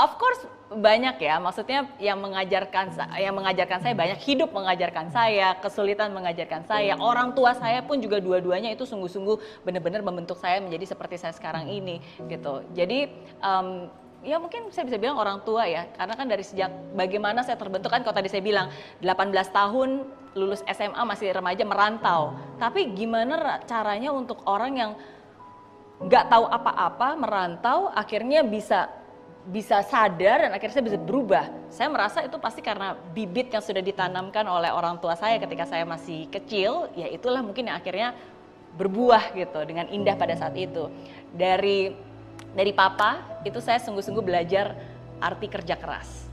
Of course banyak ya, maksudnya yang mengajarkan yang mengajarkan saya banyak, hidup mengajarkan saya, kesulitan mengajarkan saya, orang tua saya pun juga dua-duanya itu sungguh-sungguh benar-benar membentuk saya menjadi seperti saya sekarang ini gitu. Jadi um, ya mungkin saya bisa bilang orang tua ya, karena kan dari sejak bagaimana saya terbentuk kan kalau tadi saya bilang 18 tahun lulus SMA masih remaja merantau, tapi gimana caranya untuk orang yang nggak tahu apa-apa merantau akhirnya bisa bisa sadar dan akhirnya saya bisa berubah. Saya merasa itu pasti karena bibit yang sudah ditanamkan oleh orang tua saya ketika saya masih kecil, ya itulah mungkin yang akhirnya berbuah gitu dengan indah pada saat itu. Dari dari papa itu saya sungguh-sungguh belajar arti kerja keras.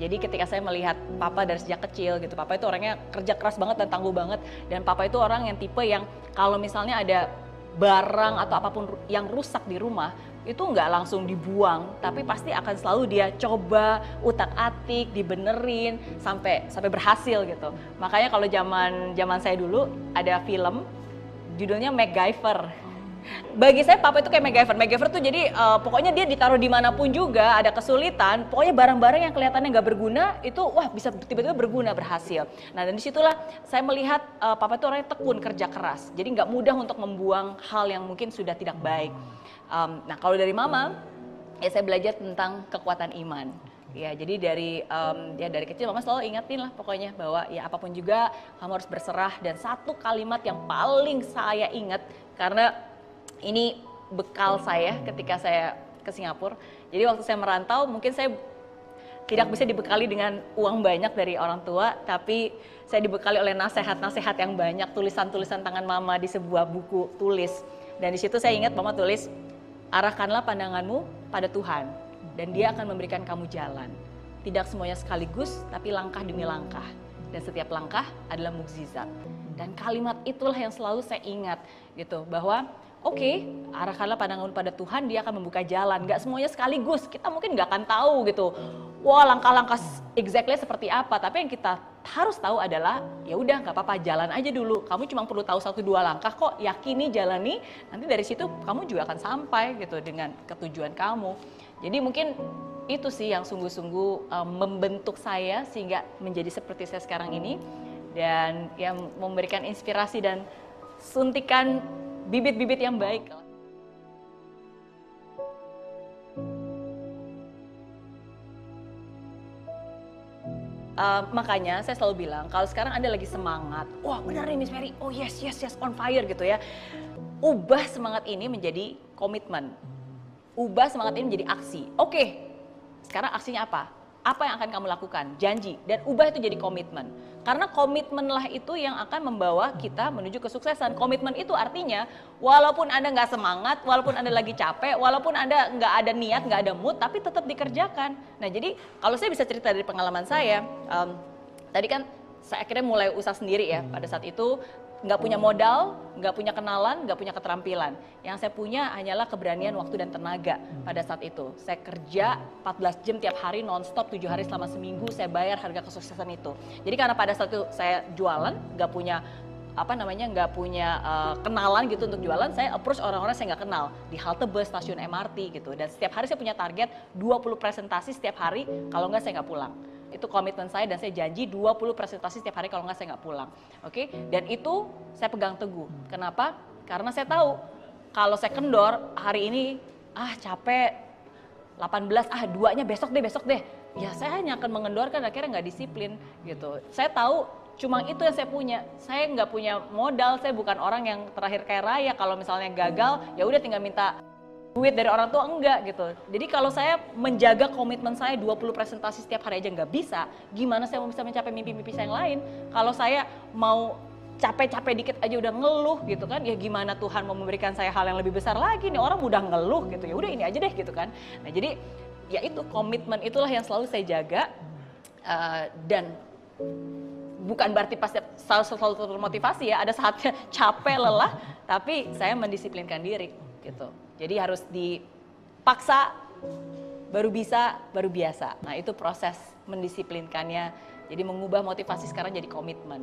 Jadi ketika saya melihat papa dari sejak kecil gitu, papa itu orangnya kerja keras banget dan tangguh banget dan papa itu orang yang tipe yang kalau misalnya ada barang atau apa pun yang rusak di rumah itu nggak langsung dibuang tapi pasti akan selalu dia coba utak atik dibenerin sampai sampai berhasil gitu makanya kalau zaman zaman saya dulu ada film judulnya MacGyver bagi saya papa itu kayak MacGyver. MacGyver tuh jadi uh, pokoknya dia ditaruh di mana pun juga ada kesulitan, pokoknya barang-barang yang kelihatannya nggak berguna itu wah bisa tiba-tiba berguna berhasil. Nah dan di situlah saya melihat uh, papa itu orangnya tekun kerja keras, jadi nggak mudah untuk membuang hal yang mungkin sudah tidak baik. Um, nah kalau dari mama ya saya belajar tentang kekuatan iman. Ya, jadi dari um, ya dari kecil mama selalu ingetin lah pokoknya bahwa ya apa pun juga kamu harus berserah dan satu kalimat yang paling saya ingat karena ini bekal saya ketika saya ke Singapura. Jadi waktu saya merantau mungkin saya tidak bisa dibekali dengan uang banyak dari orang tua, tapi saya dibekali oleh nasihat-nasihat yang banyak, tulisan-tulisan tangan mama di sebuah buku tulis. Dan di situ saya ingat mama tulis, arahkanlah pandanganmu pada Tuhan, dan dia akan memberikan kamu jalan. Tidak semuanya sekaligus, tapi langkah demi langkah. Dan setiap langkah adalah mukjizat. Dan kalimat itulah yang selalu saya ingat gitu, bahwa oke okay, arahkanlah pandangan pada Tuhan dia akan membuka jalan nggak semuanya sekaligus kita mungkin nggak akan tahu gitu wah langkah-langkah exactly seperti apa? Tapi yang kita harus tahu adalah ya udah nggak apa-apa jalan aja dulu. Kamu cuma perlu tahu satu dua langkah kok. Yakini jalani. Nanti dari situ kamu juga akan sampai gitu dengan ketujuan kamu. Jadi mungkin itu sih yang sungguh-sungguh um, membentuk saya sehingga menjadi seperti saya sekarang ini. Dan yang memberikan inspirasi dan suntikan bibit-bibit yang baik. Uh, makanya saya selalu bilang kalau sekarang anda lagi semangat, wah benar nih Miss Mary, oh yes yes yes on fire gitu ya. Ubah semangat ini menjadi komitmen, ubah semangat ini menjadi aksi. Oke, okay, sekarang aksinya apa? Apa yang akan kamu lakukan, janji, dan ubah itu jadi komitmen. Karena komitmenlah itu yang akan membawa kita menuju kesuksesan. Komitmen itu artinya, walaupun Anda nggak semangat, walaupun Anda lagi capek, walaupun Anda nggak ada niat, nggak ada mood, tapi tetap dikerjakan. Nah jadi kalau saya bisa cerita dari pengalaman saya, um, tadi kan saya akhirnya mulai usaha sendiri ya. Pada saat itu nggak punya modal, nggak punya kenalan, nggak punya keterampilan. Yang saya punya hanyalah keberanian waktu dan tenaga pada saat itu. Saya kerja 14 jam tiap hari nonstop 7 hari selama seminggu saya bayar harga kesuksesan itu. Jadi karena pada saat itu saya jualan, nggak punya apa namanya nggak punya uh, kenalan gitu untuk jualan saya approach orang-orang saya nggak kenal di halte bus stasiun MRT gitu dan setiap hari saya punya target 20 presentasi setiap hari kalau nggak saya nggak pulang itu komitmen saya dan saya janji 20 presentasi setiap hari kalau nggak saya nggak pulang. Oke, okay? dan itu saya pegang teguh. Kenapa? Karena saya tahu kalau saya kendor hari ini ah capek 18 ah duanya besok deh besok deh ya saya hanya akan mengendorkan akhirnya nggak disiplin gitu saya tahu cuma itu yang saya punya saya nggak punya modal saya bukan orang yang terakhir kayak raya kalau misalnya gagal ya udah tinggal minta duit dari orang tua enggak gitu. Jadi kalau saya menjaga komitmen saya 20 presentasi setiap hari aja nggak bisa, gimana saya mau bisa mencapai mimpi-mimpi saya yang lain? Kalau saya mau capek-capek dikit aja udah ngeluh gitu kan, ya gimana Tuhan mau memberikan saya hal yang lebih besar lagi nih orang udah ngeluh gitu ya udah ini aja deh gitu kan. Nah jadi ya itu komitmen itulah yang selalu saya jaga uh, dan bukan berarti pasti selalu, selalu termotivasi ya ada saatnya capek lelah tapi saya mendisiplinkan diri gitu jadi harus dipaksa baru bisa, baru biasa. Nah itu proses mendisiplinkannya. Jadi mengubah motivasi sekarang jadi komitmen.